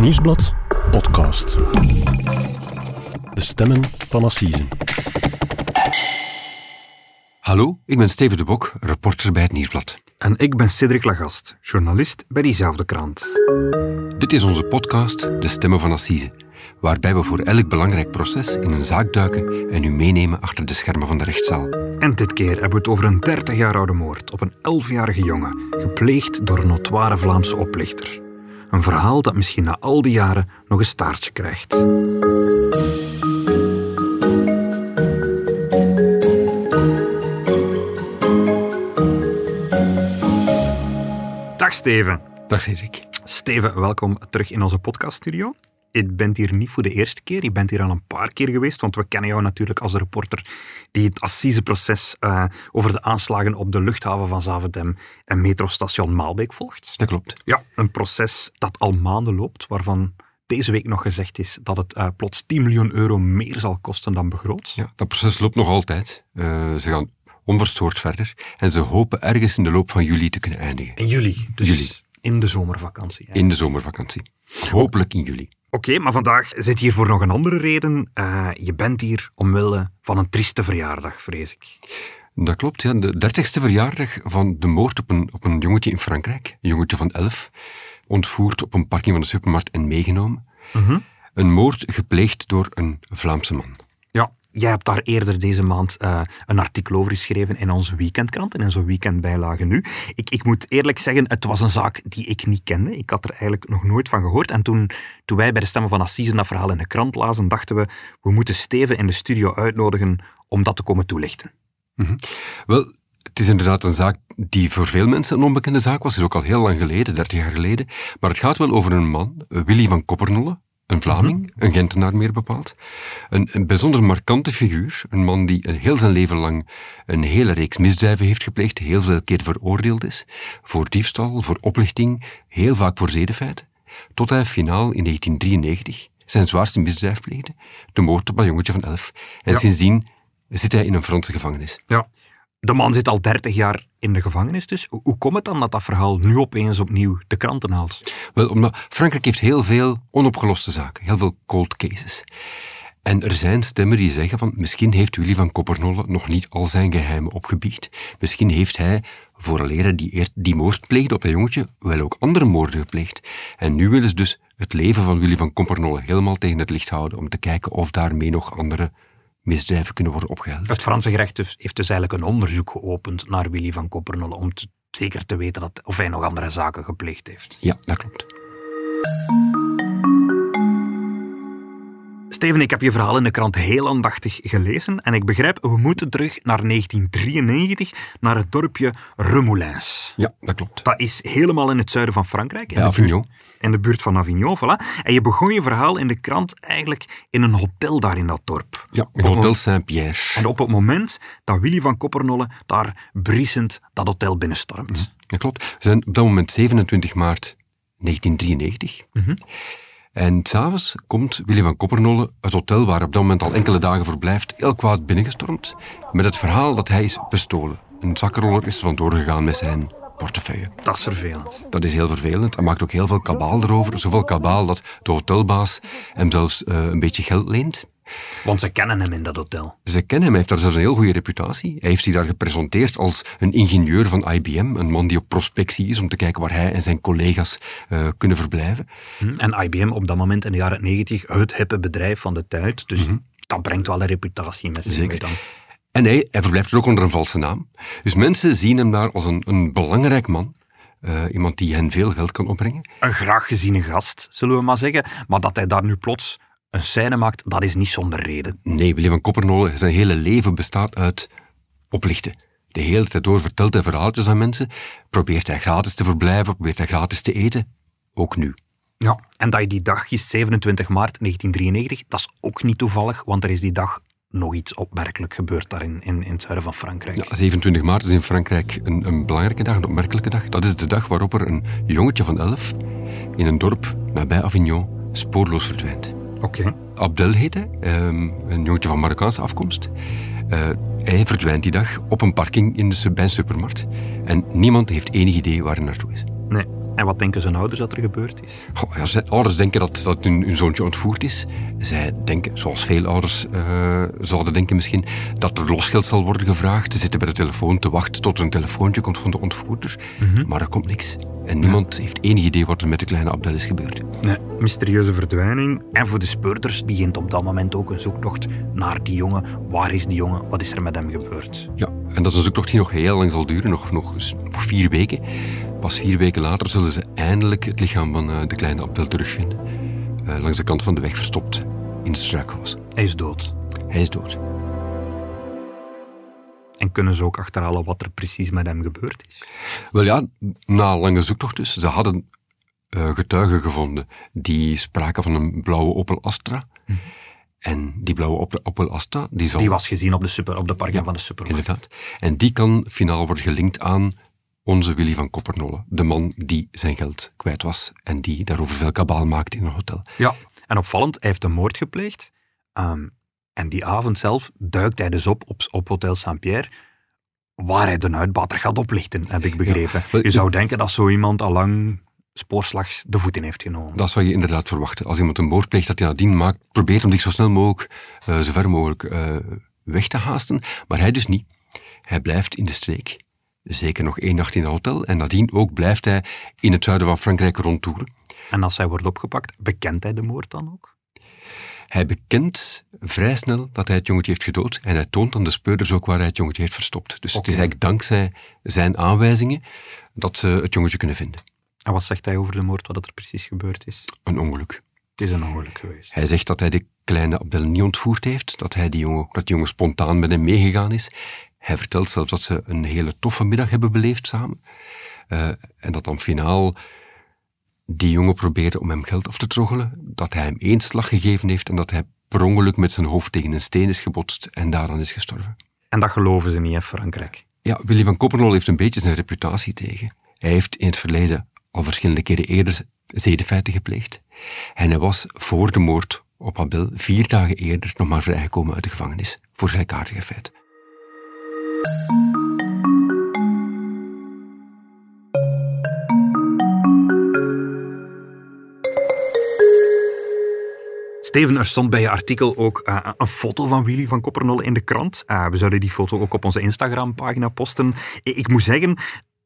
Nieuwsblad podcast. De stemmen van Assise. Hallo, ik ben Steven de Bok, reporter bij het Nieuwsblad. En ik ben Cedric Lagast, journalist bij diezelfde krant. Dit is onze podcast De Stemmen van Assise, waarbij we voor elk belangrijk proces in een zaak duiken en u meenemen achter de schermen van de rechtszaal. En dit keer hebben we het over een 30 jaar oude moord op een 11-jarige jongen, gepleegd door een notoire Vlaamse oplichter. Een verhaal dat misschien na al die jaren nog een staartje krijgt. Dag Steven. Dag Cedric. Steven, welkom terug in onze podcaststudio. Je bent hier niet voor de eerste keer, je bent hier al een paar keer geweest, want we kennen jou natuurlijk als de reporter die het assiseproces uh, over de aanslagen op de luchthaven van Zaventem en metrostation Maalbeek volgt. Dat klopt. Ja, een proces dat al maanden loopt, waarvan deze week nog gezegd is dat het uh, plots 10 miljoen euro meer zal kosten dan begroot. Ja, dat proces loopt nog altijd. Uh, ze gaan onverstoord verder en ze hopen ergens in de loop van juli te kunnen eindigen. In juli? Dus juli. in de zomervakantie? In de zomervakantie. Hopelijk in juli. Oké, okay, maar vandaag zit je hier voor nog een andere reden. Uh, je bent hier omwille van een trieste verjaardag, vrees ik. Dat klopt, ja. De dertigste verjaardag van de moord op een, op een jongetje in Frankrijk. Een jongetje van elf. Ontvoerd op een parking van de supermarkt en meegenomen. Mm -hmm. Een moord gepleegd door een Vlaamse man. Jij hebt daar eerder deze maand uh, een artikel over geschreven in onze weekendkrant, in onze weekendbijlage nu. Ik, ik moet eerlijk zeggen, het was een zaak die ik niet kende. Ik had er eigenlijk nog nooit van gehoord. En toen, toen wij bij de Stemmen van Assise dat verhaal in de krant lazen, dachten we, we moeten Steven in de studio uitnodigen om dat te komen toelichten. -hmm. Wel, het is inderdaad een zaak die voor veel mensen een onbekende zaak was. Het is ook al heel lang geleden, 30 jaar geleden. Maar het gaat wel over een man, Willy van Koppernolle, een Vlaming, -hmm. een Gentenaar meer bepaald. Een, een, bijzonder markante figuur. Een man die heel zijn leven lang een hele reeks misdrijven heeft gepleegd, heel veel keer veroordeeld is. Voor diefstal, voor oplichting, heel vaak voor zedenfeiten. Tot hij finaal in 1993 zijn zwaarste misdrijf pleegde, de moord op een jongetje van elf. En ja. sindsdien zit hij in een Franse gevangenis. Ja. De man zit al 30 jaar in de gevangenis dus. Hoe komt het dan dat dat verhaal nu opeens opnieuw de kranten haalt? Wel, omdat Frankrijk heeft heel veel onopgeloste zaken, heel veel cold cases. En er zijn stemmen die zeggen van misschien heeft Willy van Koppernolle nog niet al zijn geheimen opgebiecht. Misschien heeft hij, vooraleer hij die, die moord pleegde op dat jongetje, wel ook andere moorden gepleegd. En nu willen ze dus het leven van Willy van Koppernolle helemaal tegen het licht houden om te kijken of daarmee nog andere misdrijven kunnen worden opgehelderd. Het Franse gerecht heeft dus eigenlijk een onderzoek geopend naar Willy van Koppernolle om te, zeker te weten dat, of hij nog andere zaken gepleegd heeft. Ja, dat klopt. Steven, ik heb je verhaal in de krant heel aandachtig gelezen en ik begrijp, we moeten terug naar 1993, naar het dorpje Remoulins. Ja, dat klopt. Dat is helemaal in het zuiden van Frankrijk. Bij Avignon. In de buurt van Avignon, voilà. En je begon je verhaal in de krant eigenlijk in een hotel daar in dat dorp. Ja, in Hotel Saint-Pierre. En op het moment dat Willy van Koppernolle daar briesend dat hotel binnenstormt. Mm, dat klopt. We zijn op dat moment 27 maart 1993. Mm -hmm. En s'avonds komt Willy van Koppernolle, het hotel waar op dat moment al enkele dagen verblijft, heel kwaad binnengestormd met het verhaal dat hij is bestolen. Een zakkenroller is er vandoor gegaan met zijn portefeuille. Dat is vervelend. Dat is heel vervelend. Hij maakt ook heel veel kabaal erover. Zoveel kabaal dat de hotelbaas hem zelfs uh, een beetje geld leent. Want ze kennen hem in dat hotel. Ze kennen hem. Hij heeft daar zelfs een heel goede reputatie. Hij heeft zich daar gepresenteerd als een ingenieur van IBM. Een man die op prospectie is om te kijken waar hij en zijn collega's uh, kunnen verblijven. En IBM op dat moment in de jaren 90 het hippe bedrijf van de tijd. Dus Mhm. dat brengt wel een reputatie met zich Zeker. mee dan. En hij, hij verblijft er ook onder een valse naam. Dus mensen zien hem daar als een, een belangrijk man. Eh, iemand die hen veel geld kan opbrengen. Een graag geziene gast, zullen we maar zeggen. Maar dat hij daar nu plots een scène maakt, dat is niet zonder reden. Nee, Willy van Koppernolle, zijn hele leven bestaat uit oplichten. De hele tijd door vertelt hij verhaaltjes aan mensen. Probeert hij gratis te verblijven, probeert hij gratis te eten. Ook nu. Ja, en dat je die dag is 27 maart 1993, dat is ook niet toevallig, want er is die dag nog iets opmerkelijk gebeurd daar in, in, in het zuiden van Frankrijk. Ja, 27 maart is in Frankrijk een, een belangrijke dag, een opmerkelijke dag. Dat is de dag waarop er een jongetje van 11 in een dorp nabij Avignon spoorloos verdwijnt. Abdel heet hij, ehm, een jongetje van Marokkaanse afkomst. Uh, hij verdwijnt die dag op een parking in de, bij een supermarkt. En niemand heeft enig idee waar hij naartoe is. En wat denken zijn ouders dat er gebeurd is? Goh, ja, zijn ouders denken dat, dat hun, hun zoontje ontvoerd is. Zij denken, zoals veel ouders uh, zouden denken misschien, dat er losgeld zal worden gevraagd. Ze zitten bij de telefoon te wachten tot er een telefoontje komt van de ontvoerder. Mm -hmm. Maar er komt niks. En niemand ja. heeft enig idee wat er met de kleine Abdel is gebeurd. Nee, mysterieuze verdwijning. En voor de speurders begint op dat moment ook een zoektocht naar die jongen. Waar is die jongen? Wat is er met hem gebeurd? Ja, en dat is een zoektocht die nog heel lang zal duren, nog, nog vier weken. Pas vier weken later zullen ze eindelijk het lichaam van uh, de kleine Abdel terugvinden. Uh, langs de kant van de weg verstopt in het struikgewas. Hij is dood. Hij is dood. En kunnen ze ook achterhalen wat er precies met hem gebeurd is? Wel ja, na lange zoektocht dus. Ze hadden uh, getuigen gevonden die spraken van een blauwe Opel Astra. Hm. En die blauwe Opel Astra... Die, zal... die was gezien op de, super, op de parking ja, van de supermarkt. Inderdaad. En die kan finaal worden gelinkt aan onze Willy van Koppernolle. De man die zijn geld kwijt was en die daarover veel kabaal maakte in een hotel. Ja, en opvallend, hij heeft een moord gepleegd. Um, en die avond zelf duikt hij dus op op, op Hotel Saint-Pierre, waar hij de uitbater gaat oplichten, heb ik begrepen. Ja, je zou denken dat zo iemand al lang spoorslags de voet in heeft genomen. Dat zou je inderdaad verwachten. Als iemand een moord pleegt, dat hij nadien maakt, probeert om zich zo snel mogelijk, uh, zo ver mogelijk uh, weg te haasten. Maar hij dus niet. Hij blijft in de streek. Zeker nog één nacht in een hotel. En nadien ook blijft hij in het zuiden van Frankrijk rondtoeren. En als hij wordt opgepakt, bekent hij de moord dan ook? Hij bekent vrij snel dat hij het jongetje heeft gedood en hij toont aan de speurders ook waar hij het jongetje heeft verstopt. Dus okay. het is eigenlijk dankzij zijn aanwijzingen dat ze het jongetje kunnen vinden. En wat zegt hij over de moord, wat er precies gebeurd is? Een ongeluk. Het is een ongeluk geweest. Hij zegt dat hij de kleine Abdel niet ontvoerd heeft, dat, hij die jongen, dat die jongen spontaan met hem meegegaan is. Hij vertelt zelfs dat ze een hele toffe middag hebben beleefd samen. Uh, en dat dan finaal die jongen probeerde om hem geld af te troggelen, dat hij hem één slag gegeven heeft en dat hij per ongeluk met zijn hoofd tegen een steen is gebotst en daaraan is gestorven. En dat geloven ze niet in Frankrijk? Ja, Willy van Koppernol heeft een beetje zijn reputatie tegen. Hij heeft in het verleden al verschillende keren eerder zedenfeiten gepleegd. En hij was voor de moord op Abel vier dagen eerder nog maar vrijgekomen uit de gevangenis voor gelijkaardige feiten. Steven, er stond bij je artikel ook uh, een foto van Willy van Koppernolle in de krant. Uh, we zullen die foto ook op onze Instagram-pagina posten. Ik moet zeggen,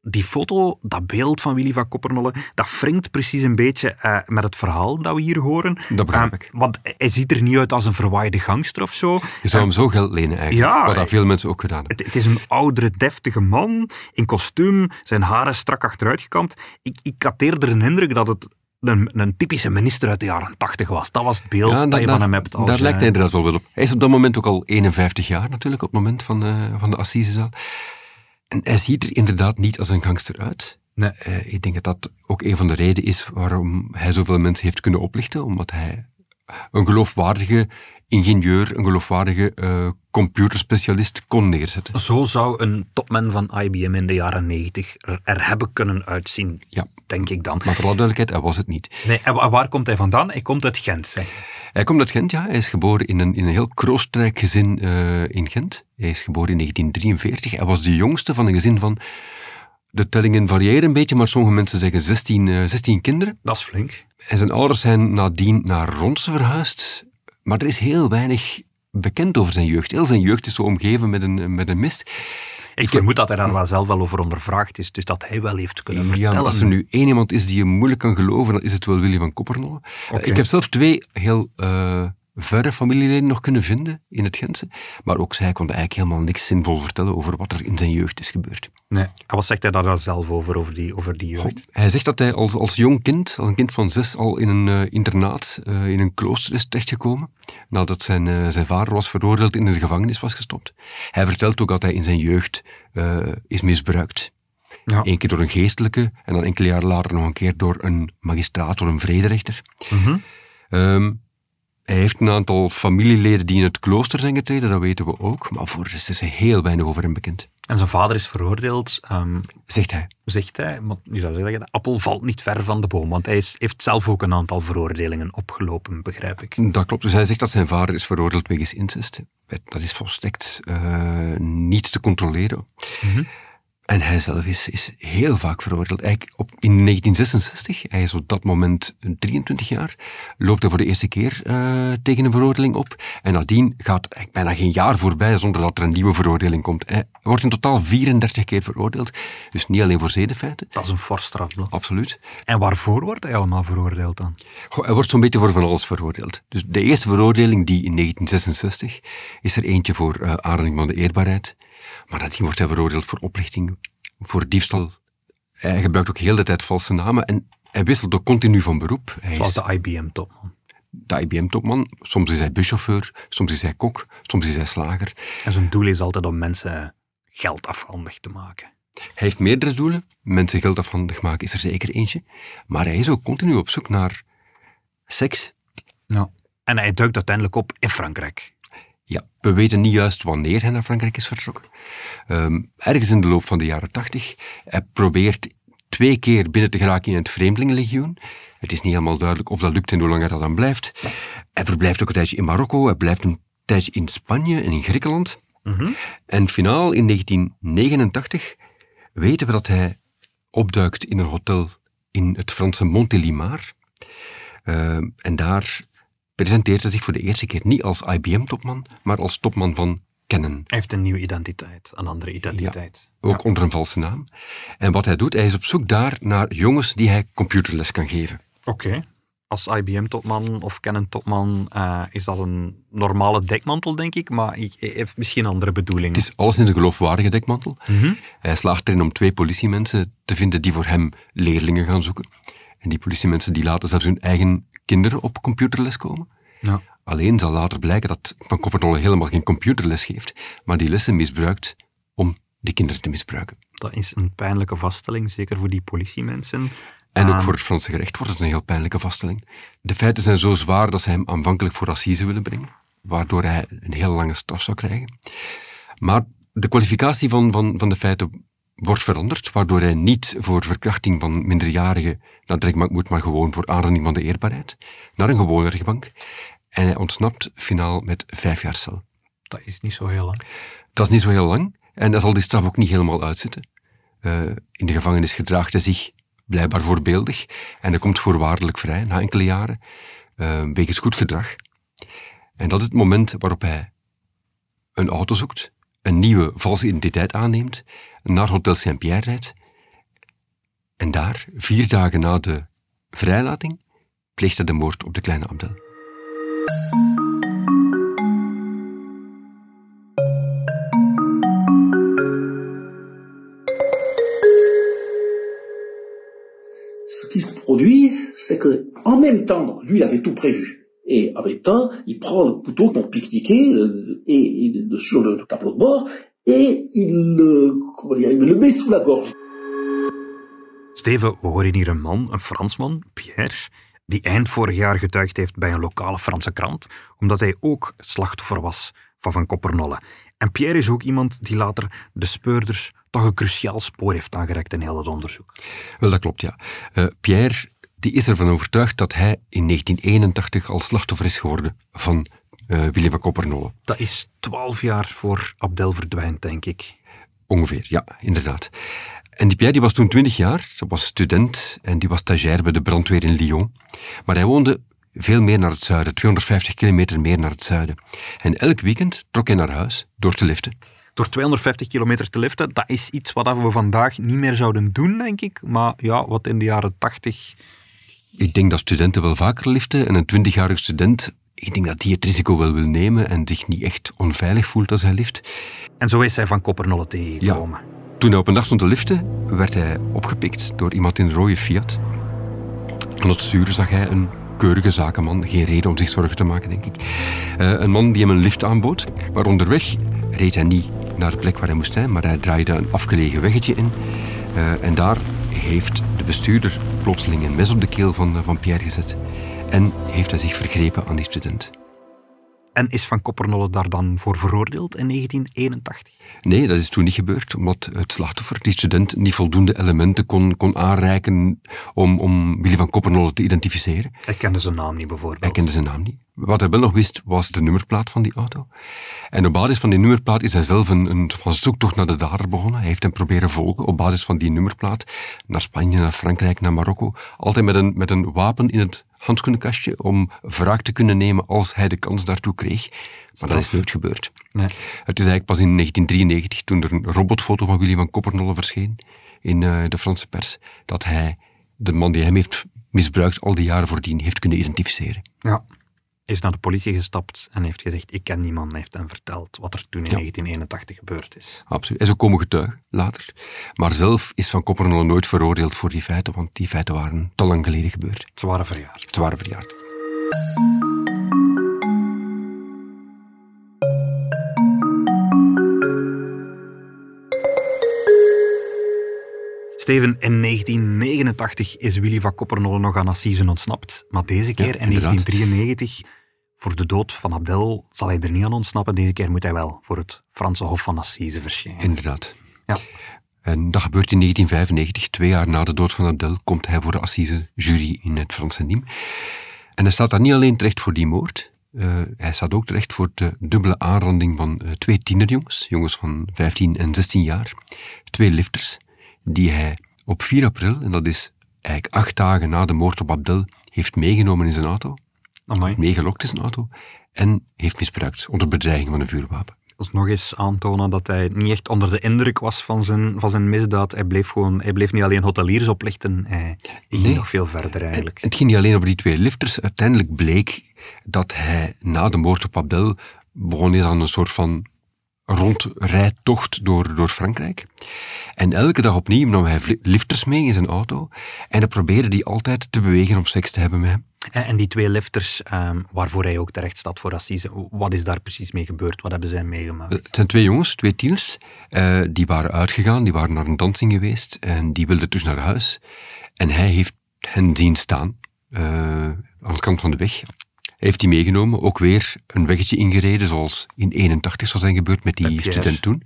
die foto, dat beeld van Willy van Koppernolle, dat wringt precies een beetje uh, met het verhaal dat we hier horen. Dat begrijp ik. want hij ziet er niet uit als een verwaaide gangster of zo. Je zou hem zo geld lenen eigenlijk, ja, wat dat veel mensen ook gedaan hebben. Het, het, is een oudere, deftige man, in kostuum, zijn haren strak achteruitgekamd. Ik, ik had eerder een indruk dat het een, een, typische minister uit de jaren tachtig was. Dat was het beeld ja, dat je van hem hebt. Als daar lijkt hij inderdaad wel wel op. Hij is op dat moment ook al 51 jaar natuurlijk, op het moment van, van de Assisezaal. En hij ziet er inderdaad niet als een gangster uit. Nee. Uh, ik denk dat dat ook een van de redenen is waarom hij zoveel mensen heeft kunnen oplichten, omdat hij een geloofwaardige ingenieur, een geloofwaardige uh, computerspecialist kon neerzetten. Zo zou een topman van IBM in de jaren 90 er, er hebben kunnen uitzien, ja. denk ik dan. Maar voor alle duidelijkheid, hij was het niet. Nee, en waar komt hij vandaan? Hij komt uit Gent, zeg. Hij komt uit Gent, ja. Hij is geboren in een, in een heel kroostrijk gezin uh, in Gent. Hij is geboren in 1943. Hij was de jongste van een gezin van... De tellingen variëren een beetje, maar sommige mensen zeggen 16, uh, 16 kinderen. Dat is flink. En zijn ouders zijn nadien naar Ronse verhuisd. Maar er is heel weinig bekend over zijn jeugd. Heel zijn jeugd is zo omgeven met een, met een mist. Ik, ik vermoed dat hij daar wel zelf wel over ondervraagd is, dus dat hij wel heeft kunnen vertellen. Ja, als er nu één iemand is die je moeilijk kan geloven, dan is het wel Willy van Koppernolle. Okay. Ik heb zelf twee heel uh, verre familieleden nog kunnen vinden in het Gentse, maar ook zij konden eigenlijk helemaal niks zinvol vertellen over wat er in zijn jeugd is gebeurd. Nee. En wat zegt hij daar dan zelf over, over die, over die jeugd? Hij zegt dat hij als, als jong kind, als een kind van zes, al in een uh, internaat, uh, in een klooster is terechtgekomen, nadat zijn, uh, zijn vader was veroordeeld in de gevangenis was gestopt. Hij vertelt ook dat hij in zijn jeugd is misbruikt. Ja. Eén keer door een geestelijke en dan enkele jaar later nog een keer door een magistraat, door een vrederechter. Mm -hmm. um, hij heeft een aantal familieleden die in het klooster zijn getreden, dat weten we ook. Maar voor de rest is er heel weinig over hem bekend. En zijn vader is veroordeeld. Um, zegt hij. Zegt hij. Maar je zou zeggen, de appel valt niet ver van de boom. Want hij is, heeft zelf ook een aantal veroordelingen opgelopen, begrijp ik. Dat klopt. Dus hij zegt dat zijn vader is veroordeeld wegens incest. Dat is volstrekt uh, niet te controleren. Mm -hmm. En hij zelf is, is heel vaak veroordeeld. Eigenlijk op, in 1966, hij is op dat moment 23 jaar, loopt hij voor de eerste keer uh, tegen een veroordeling op. En nadien gaat bijna geen jaar voorbij zonder dat er een nieuwe veroordeling komt. Hij wordt in totaal 34 keer veroordeeld. Dus niet alleen voor zedenfeiten. Dat is een fors strafblad. Absoluut. En waarvoor wordt hij allemaal veroordeeld dan? Goh, hij wordt zo'n beetje voor van alles veroordeeld. Dus de eerste veroordeling, die in 1966, is er eentje voor uh, aanranding van de eerbaarheid. Maar nadien wordt hij veroordeeld voor oplichting, voor diefstal. Hij gebruikt ook heel de tijd valse namen en hij wisselt ook continu van beroep. Hij Zoals de IBM-topman. De IBM-topman. Soms is hij buschauffeur, soms is hij kok, soms is hij slager. En zijn doel is altijd om mensen geld afhandig te maken. Hij heeft meerdere doelen. Mensen geld afhandig maken is er zeker eentje. Maar hij is ook continu op zoek naar seks. Ja. En hij duikt uiteindelijk op in Frankrijk. Ja, we weten niet juist wanneer hij naar Frankrijk is vertrokken. Um, ergens in de loop van de jaren tachtig. Hij probeert twee keer binnen te geraken in het Vreemdelingenlegioen. Het is niet helemaal duidelijk of dat lukt en hoe lang hij dat dan blijft. Hij verblijft ook een tijdje in Marokko. Hij blijft een tijdje in Spanje en in Griekenland. Mm -hmm. En finaal in 1989 weten we dat hij opduikt in een hotel in het Franse Montélimar. Uh, en daar presenteert hij zich voor de eerste keer niet als IBM-topman, maar als topman van Canon. Hij heeft een nieuwe identiteit, een andere identiteit. Ja, ook ja. onder een valse naam. En wat hij doet, hij is op zoek daar naar jongens die hij computerles kan geven. Oké. Okay. Als IBM-topman of Canon-topman uh, is dat een normale dekmantel, denk ik, maar hij heeft misschien andere bedoelingen. Het is alles in de geloofwaardige dekmantel. Mm -hmm. Hij slaagt erin om twee politiemensen te vinden die voor hem leerlingen gaan zoeken. En die politiemensen die laten zelfs hun eigen kinderen op computerles komen. Ja. Alleen zal later blijken dat Van Koppernolle helemaal geen computerles geeft, maar die lessen misbruikt om die kinderen te misbruiken. Dat is een pijnlijke vaststelling, zeker voor die politiemensen. En ook voor het Franse gerecht wordt het een heel pijnlijke vaststelling. De feiten zijn zo zwaar dat ze hem aanvankelijk voor assise willen brengen, waardoor hij een heel lange straf zou krijgen. Maar de kwalificatie van, van, van de feiten wordt veranderd, waardoor hij niet voor verkrachting van minderjarigen naar de rechtbank moet, maar gewoon voor aanranding van de eerbaarheid, naar een gewone rechtbank. En hij ontsnapt finaal met vijf jaar cel. Dat is niet zo heel lang. Dat is niet zo heel lang. En hij zal die straf ook niet helemaal uitzitten. Uh, in de gevangenis gedraagt hij zich blijkbaar voorbeeldig en hij komt voorwaardelijk vrij na enkele jaren, uh, wegens goed gedrag. En dat is het moment waarop hij een auto zoekt, een nieuwe valse identiteit aanneemt, naar Hotel Saint-Pierre rijdt en daar, vier dagen na de vrijlating, pleegt hij de moord op de kleine Abdel. Ce qui se produit, c'est que, en même temps, lui il avait tout prévu. Et en même temps, il prend le couteau pour pique-niquer euh, et, et, sur le, le, tableau de bord et il, euh, comment dire, il le met sous la gorge. Steven, we horen hier een man, een Fransman, Pierre, die eind vorig jaar getuigd heeft bij een lokale Franse krant, omdat hij ook slachtoffer was van Van Koppernolle. En Pierre is ook iemand die later de speurders toch een cruciaal spoor heeft aangereikt in heel het onderzoek. Wel, dat klopt, ja. Uh, Pierre die is ervan overtuigd dat hij in 1981 al slachtoffer is geworden van uh, Willy van Koppernolle. Dat is twaalf jaar voor Abdel verdwijnt, denk ik. Ongeveer, ja, inderdaad. En die Pierre die was toen 20 jaar, dat was student en die was stagiair bij de brandweer in Lyon. Maar hij woonde veel meer naar het zuiden, 250 kilometer meer naar het zuiden. En elk weekend trok hij naar huis door te liften. Door 250 kilometer te liften, dat is iets wat we vandaag niet meer zouden doen, denk ik. Maar ja, wat in de jaren 80... Ik denk dat studenten wel vaker liften en een 20-jarige student ik denk dat die het risico wel wil nemen en zich niet echt onveilig voelt als hij lift. En zo is hij van Koppernolle tegengekomen. Ja. Toen hij op een dag stond te liften, werd hij opgepikt door iemand in een rode Fiat. Aan het sturen zag hij een keurige zakenman. Geen reden om zich zorgen te maken, denk ik. Uh, een man die hem een lift aanbood. Maar onderweg reed hij niet naar de plek waar hij moest zijn, maar hij draaide een afgelegen weggetje in. Uh, en daar heeft de bestuurder plotseling een mes op de keel van, van Pierre gezet. En heeft hij zich vergrepen aan die student. En is Van Koppernolle daar dan voor veroordeeld in 1981? Nee, dat is toen niet gebeurd, omdat het slachtoffer, die student, niet voldoende elementen kon, kon aanreiken om, om Willy van Koppernolle te identificeren. Hij kende zijn naam niet bijvoorbeeld. Hij kende zijn naam niet. Wat hij wel nog wist, was de nummerplaat van die auto. En op basis van die nummerplaat is hij zelf een, een van zoektocht naar de dader begonnen. Hij heeft hem proberen volgen op basis van die nummerplaat. Naar Spanje, naar Frankrijk, naar Marokko. Altijd met een, met een wapen in het handschoenenkastje om wraak te kunnen nemen als hij de kans daartoe kreeg. Maar dat is nooit gebeurd. Nee. Het is eigenlijk pas in 1993, toen er een robotfoto van Willy van Koppernolle verscheen in uh, de Franse pers, dat hij de man die hem heeft misbruikt al die jaren voordien heeft kunnen identificeren. Ja. Is naar de politie gestapt en heeft gezegd: Ik ken die man, heeft hem verteld wat er toen in Ja. 1981 gebeurd is. Absoluut. En zo komen getuigen later. Maar zelf is Van Koppernolle nooit veroordeeld voor die feiten, want die feiten waren te lang geleden gebeurd. Ze waren verjaard. Ze waren verjaard. Steven, in 1989 is Willy van Koppernolle nog aan Assise ontsnapt. Maar deze keer, in inderdaad. 1993, voor de dood van Abdel, zal hij er niet aan ontsnappen. Deze keer moet hij wel voor het Franse Hof van Assise verschijnen. Inderdaad. Ja. En dat gebeurt in 1995, twee jaar na de dood van Abdel, komt hij voor de assise jury in het Franse Nîmes. En hij staat daar niet alleen terecht voor die moord, eh, hij staat ook terecht voor de dubbele aanranding van eh, twee tienerjongens, jongens van 15 en 16 jaar, twee lifters, die hij op 4 april, en dat is eigenlijk acht dagen na de moord op Abdel, heeft meegenomen in zijn auto, Amai. meegelokt in zijn auto, en heeft misbruikt onder bedreiging van een vuurwapen. Dus nog eens aantonen dat hij niet echt onder de indruk was van zijn, van zijn misdaad. Hij bleef, gewoon, hij bleef niet alleen hoteliers oplichten, hij ging Nee. nog veel verder eigenlijk. Het ging niet alleen over die twee lifters. Uiteindelijk bleek dat hij na de moord op Abdel begon is aan een soort van rondrijtocht door, door Frankrijk. En elke dag opnieuw nam hij lifters mee in zijn auto en hij probeerde die altijd te bewegen om seks te hebben met hem. En, die twee lifters, ehm, waarvoor hij ook terecht staat voor Assise, wat is daar precies mee gebeurd? Wat hebben zij meegemaakt? Het zijn twee jongens, twee tieners, eh, die waren uitgegaan, die waren naar een dansing geweest en die wilden terug naar huis. En hij heeft hen zien staan, eh, aan de kant van de weg. Hij heeft die meegenomen, ook weer een weggetje ingereden, zoals in 81 zou zijn gebeurd met die student toen.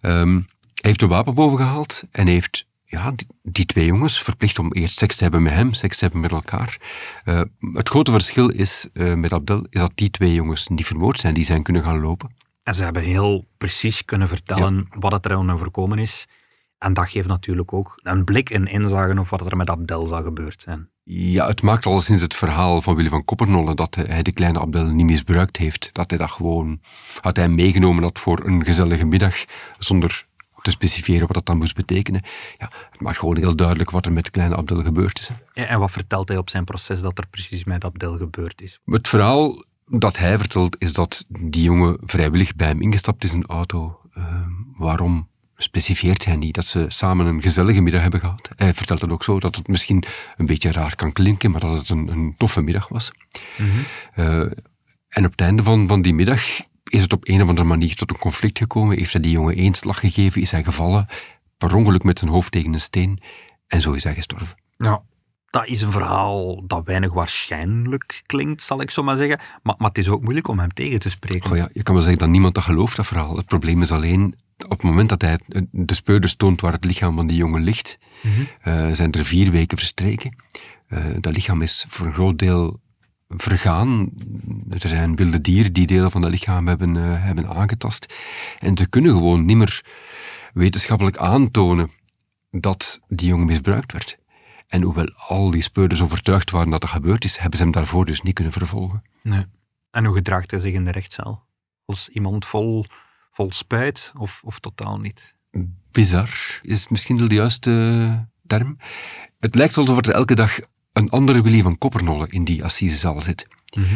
Ehm, hij heeft een wapen boven gehaald en heeft ja, die, die twee jongens verplicht om eerst seks te hebben met hem, seks te hebben met elkaar. Eh, het grote verschil is eh, met Abdel, is dat die twee jongens niet vermoord zijn, die zijn kunnen gaan lopen. En ze hebben heel precies kunnen vertellen wat het er aan overkomen is. En dat geeft natuurlijk ook een blik en inzage op wat er met Abdel zou gebeurd zijn. Ja, het maakt alleszins het verhaal van Willy van Koppernolle dat hij de kleine Abdel niet misbruikt heeft. Dat hij dat gewoon, had hij meegenomen had voor een gezellige middag, zonder te specifieren wat dat dan moest betekenen. Ja, het maakt gewoon heel duidelijk wat er met de kleine Abdel gebeurd is. en wat vertelt hij op zijn proces dat er precies met Abdel gebeurd is? Het verhaal dat hij vertelt is dat die jongen vrijwillig bij hem ingestapt is in een auto. Ehm, waarom specifieert hij niet dat ze samen een gezellige middag hebben gehad? Hij vertelt het ook zo dat het misschien een beetje raar kan klinken, maar dat het een, een toffe middag was. Eh, en op het einde van, van die middag is het op een of andere manier tot een conflict gekomen. Heeft hij die jongen één slag gegeven, is hij gevallen, per ongeluk met zijn hoofd tegen een steen, en zo is hij gestorven. Ja. Dat is een verhaal dat weinig waarschijnlijk klinkt, zal ik zo maar zeggen. Maar, maar het is ook moeilijk om hem tegen te spreken. Goh ja, je kan wel zeggen dat niemand dat gelooft, dat verhaal. Het probleem is alleen, op het moment dat hij de speurders toont waar het lichaam van die jongen ligt, eh, zijn er vier weken verstreken. Eh, dat lichaam is voor een groot deel vergaan. Er zijn wilde dieren die delen van dat lichaam hebben, eh, hebben aangetast. En ze kunnen gewoon niet meer wetenschappelijk aantonen dat die jongen misbruikt werd. En hoewel al die speurders overtuigd waren dat dat gebeurd is, hebben ze hem daarvoor dus niet kunnen vervolgen. Nee. En hoe gedraagt hij zich in de rechtszaal? Als iemand vol, vol spijt of, of totaal niet? bizar is misschien wel de juiste term. Het lijkt alsof er elke dag een andere Willy van Koppernolle in die assisezaal zit.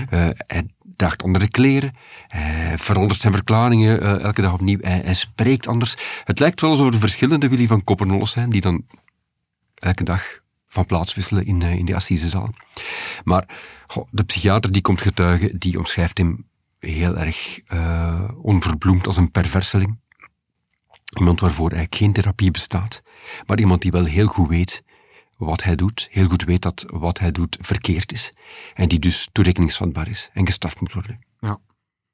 Eh, hij draagt andere kleren, hij verandert zijn verklaringen eh, elke dag opnieuw, hij, hij spreekt anders. Het lijkt wel alsof er verschillende Willy van Koppernolles zijn die dan elke dag van plaats wisselen in, eh, in die assisezaal. Maar goh, de psychiater die komt getuigen, die omschrijft hem heel erg eh, onverbloemd als een perverseling. Iemand waarvoor eigenlijk geen therapie bestaat, maar iemand die wel heel goed weet wat hij doet, heel goed weet dat wat hij doet verkeerd is, en die dus toerekeningsvatbaar is en gestraft moet worden. Ja.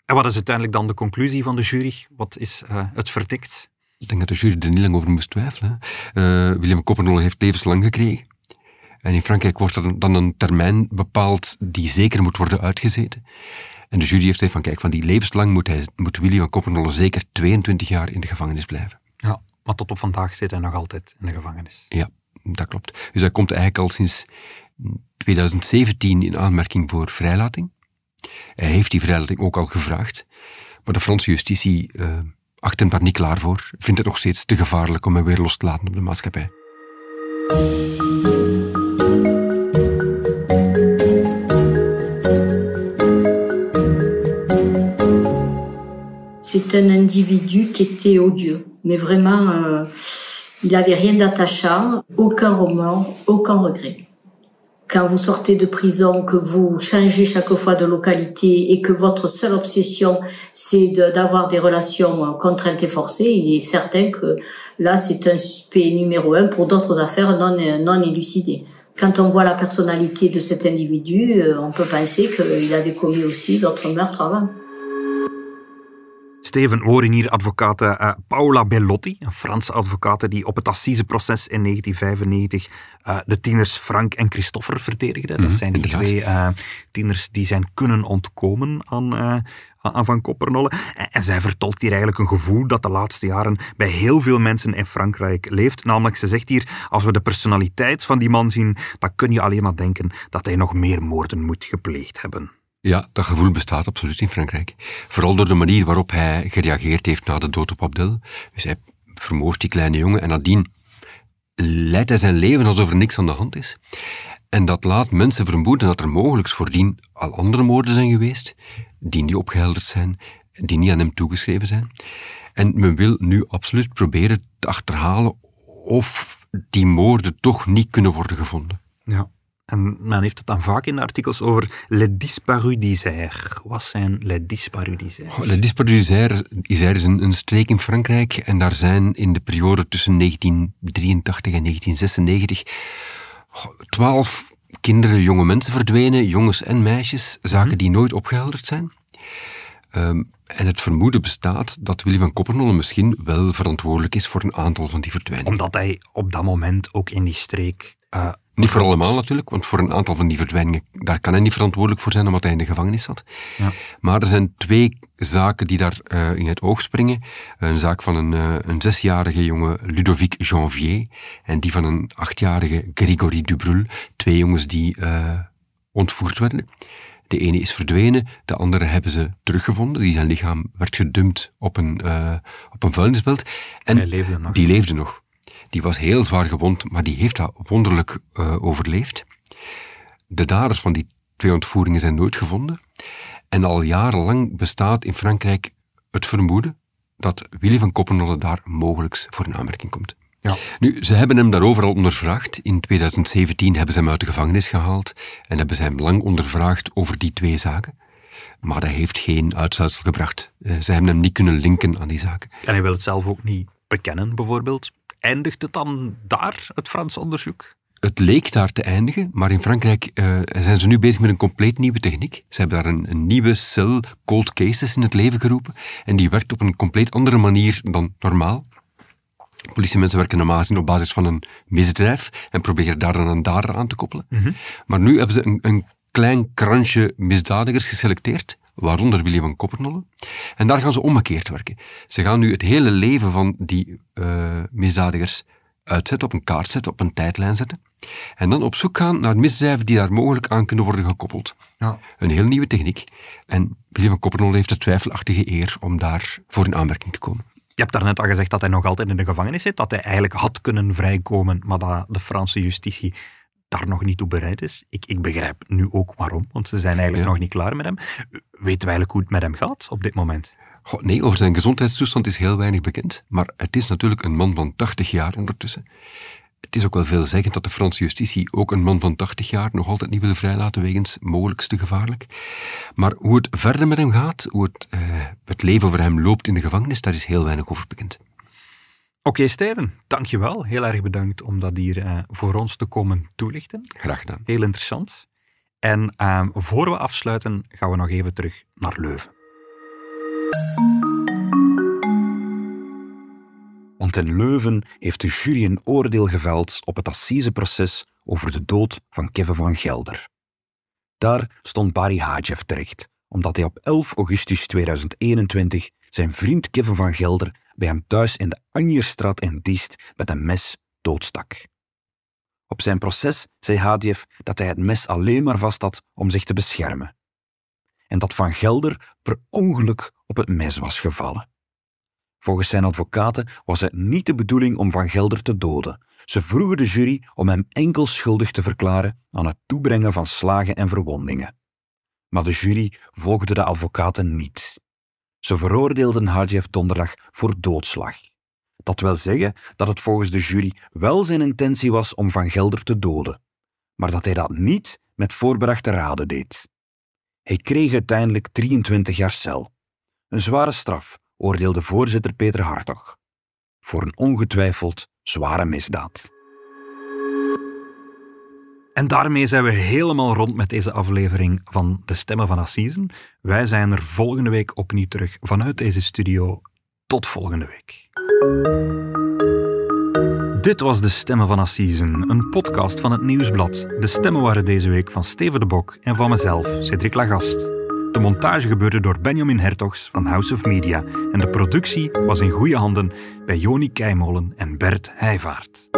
En wat is uiteindelijk dan de conclusie van de jury? Wat is eh, het verdict? Ik denk dat de jury er niet lang over moest twijfelen. Eh, William Koppernolle heeft levenslang gekregen. En in Frankrijk wordt er dan een termijn bepaald die zeker moet worden uitgezeten. En de jury heeft gezegd van kijk, van die levenslang moet, hij, moet Willy van Koppernolle zeker 22 jaar in de gevangenis blijven. Ja, maar tot op vandaag zit hij nog altijd in de gevangenis. Ja, dat klopt. Dus hij komt eigenlijk al sinds 2017 in aanmerking voor vrijlating. Hij heeft die vrijlating ook al gevraagd. Maar de Franse justitie uh, acht hem daar niet klaar voor. Vindt het nog steeds te gevaarlijk om hem weer los te laten op de maatschappij. C'est un individu qui était odieux, mais vraiment, euh, il n'avait rien d'attachant, aucun remords, aucun regret. Quand vous sortez de prison, que vous changez chaque fois de localité et que votre seule obsession, c'est d'avoir des relations contraintes et forcées, il est certain que là, c'est un suspect numéro un pour d'autres affaires non, non élucidées. Quand on voit la personnalité de cet individu, euh, on peut penser qu'il avait commis aussi d'autres meurtres avant. Steven, horen hier advocaat uh, Paola Bellotti, een Franse advocaat die op het assiseproces in 1995 uh, de tieners Frank en Christopher verdedigde. Mm -hmm, dat zijn die twee uh, tieners die zijn kunnen ontkomen aan, aan Van Koppernolle. En, en, zij vertolkt hier eigenlijk een gevoel dat de laatste jaren bij heel veel mensen in Frankrijk leeft. Namelijk, ze zegt hier, als we de personaliteit van die man zien, dan kun je alleen maar denken dat hij nog meer moorden moet gepleegd hebben. Ja, dat gevoel bestaat absoluut in Frankrijk. Vooral door de manier waarop hij gereageerd heeft na de dood op Abdel. Dus hij vermoordt die kleine jongen en nadien leidt hij zijn leven alsof er niks aan de hand is. En dat laat mensen vermoeden dat er mogelijk voordien al andere moorden zijn geweest, die niet opgehelderd zijn, die niet aan hem toegeschreven zijn. En men wil nu absoluut proberen te achterhalen of die moorden toch niet kunnen worden gevonden. Ja. En men heeft het dan vaak in de artikels over les disparus d'Isère. Wat zijn les disparus d'Isère? Oh, les disparus d'Isère is een, een streek in Frankrijk en daar zijn in de periode tussen 1983 en 1996 twaalf kinderen, jonge mensen verdwenen, jongens en meisjes, zaken mm. die nooit opgehelderd zijn. Um, en het vermoeden bestaat dat Willy van Koppernolle misschien wel verantwoordelijk is voor een aantal van die verdwijningen. Omdat hij op dat moment ook in die streek uh, niet voor allemaal natuurlijk, want voor een aantal van die verdwijningen, daar kan hij niet verantwoordelijk voor zijn, omdat hij in de gevangenis zat. Ja. Maar er zijn twee zaken die daar uh, in het oog springen. Een zaak van een, uh, een zesjarige jonge Ludovic Janvier en die van een achtjarige Grégory Dubrul. Twee jongens die uh, ontvoerd werden. De ene is verdwenen, de andere hebben ze teruggevonden. Die zijn lichaam werd gedumpt op een, op een vuilnisbelt. En leefde die leefde nog. Die was heel zwaar gewond, maar die heeft dat wonderlijk uh, overleefd. De daders van die twee ontvoeringen zijn nooit gevonden. En al jarenlang bestaat in Frankrijk het vermoeden dat Willy van Koppennolle daar mogelijk voor een aanmerking komt. Ja. Nu, ze hebben hem daarover al ondervraagd. In 2017 hebben ze hem uit de gevangenis gehaald en hebben ze hem lang ondervraagd over die twee zaken. Maar dat heeft geen uitsluitsel gebracht. Eh, ze hebben hem niet kunnen linken aan die zaken. En hij wil het zelf ook niet bekennen, bijvoorbeeld eindigt het dan daar, het Franse onderzoek? Het leek daar te eindigen, maar in Frankrijk uh, zijn ze nu bezig met een compleet nieuwe techniek. Ze hebben daar een, een, nieuwe cel cold cases in het leven geroepen en die werkt op een compleet andere manier dan normaal. Politiemensen werken normaal gezien op basis van een misdrijf en proberen daar dan een dader aan te koppelen. Mm -hmm. Maar nu hebben ze een, een klein krantje misdadigers geselecteerd waaronder Willy van Koppernolle. En daar gaan ze omgekeerd werken. Ze gaan nu het hele leven van die uh, misdadigers uitzetten, op een kaart zetten, op een tijdlijn zetten. En dan op zoek gaan naar misdrijven die daar mogelijk aan kunnen worden gekoppeld. Ja. Een heel nieuwe techniek. En Willy van Koppernolle heeft de twijfelachtige eer om daar voor een aanmerking te komen. Je hebt daarnet al gezegd dat hij nog altijd in de gevangenis zit, dat hij eigenlijk had kunnen vrijkomen, maar dat de Franse justitie daar nog niet toe bereid is. Ik, ik begrijp nu ook waarom, want ze zijn eigenlijk nog niet klaar met hem. Weten we eigenlijk hoe het met hem gaat op dit moment? Goh, nee, over zijn gezondheidstoestand is heel weinig bekend. Maar het is natuurlijk een man van 80 jaar ondertussen. Het is ook wel veelzeggend dat de Franse justitie ook een man van 80 jaar nog altijd niet wil vrijlaten wegens mogelijkste gevaarlijk. Maar hoe het verder met hem gaat, hoe het, uh, het leven over hem loopt in de gevangenis, daar is heel weinig over bekend. Oké, okay, Steven, dankjewel. Heel erg bedankt om dat hier uh, voor ons te komen toelichten. Graag gedaan. Heel interessant. En uh, voor we afsluiten, gaan we nog even terug naar Leuven. Want in Leuven heeft de jury een oordeel geveld op het assiseproces over de dood van Kevin van Gelder. Daar stond Barry Hadjev terecht, omdat hij op 11 augustus 2021 zijn vriend Kevin van Gelder bij hem thuis in de Anjerstraat in Diest met een mes doodstak. Op zijn proces zei Hadjev dat hij het mes alleen maar vast had om zich te beschermen. En dat Van Gelder per ongeluk op het mes was gevallen. Volgens zijn advocaten was het niet de bedoeling om Van Gelder te doden. Ze vroegen de jury om hem enkel schuldig te verklaren aan het toebrengen van slagen en verwondingen. Maar de jury volgde de advocaten niet. Ze veroordeelden Hadjev donderdag voor doodslag. Dat wil zeggen dat het volgens de jury wel zijn intentie was om Van Gelder te doden, maar dat hij dat niet met voorbedachte raden deed. Hij kreeg uiteindelijk 23 jaar cel. Een zware straf, oordeelde voorzitter Peter Hartog. Voor een ongetwijfeld zware misdaad. En daarmee zijn we helemaal rond met deze aflevering van De Stemmen van Assisen. Wij zijn er volgende week opnieuw terug vanuit deze studio. Tot volgende week. Dit was De Stemmen van Assisen, een podcast van het Nieuwsblad. De stemmen waren deze week van Steven de Bok en van mezelf, Cedric Lagast. De montage gebeurde door Benjamin Hertogs van House of Media en de productie was in goede handen bij Joni Keimolen en Bert Heijvaart.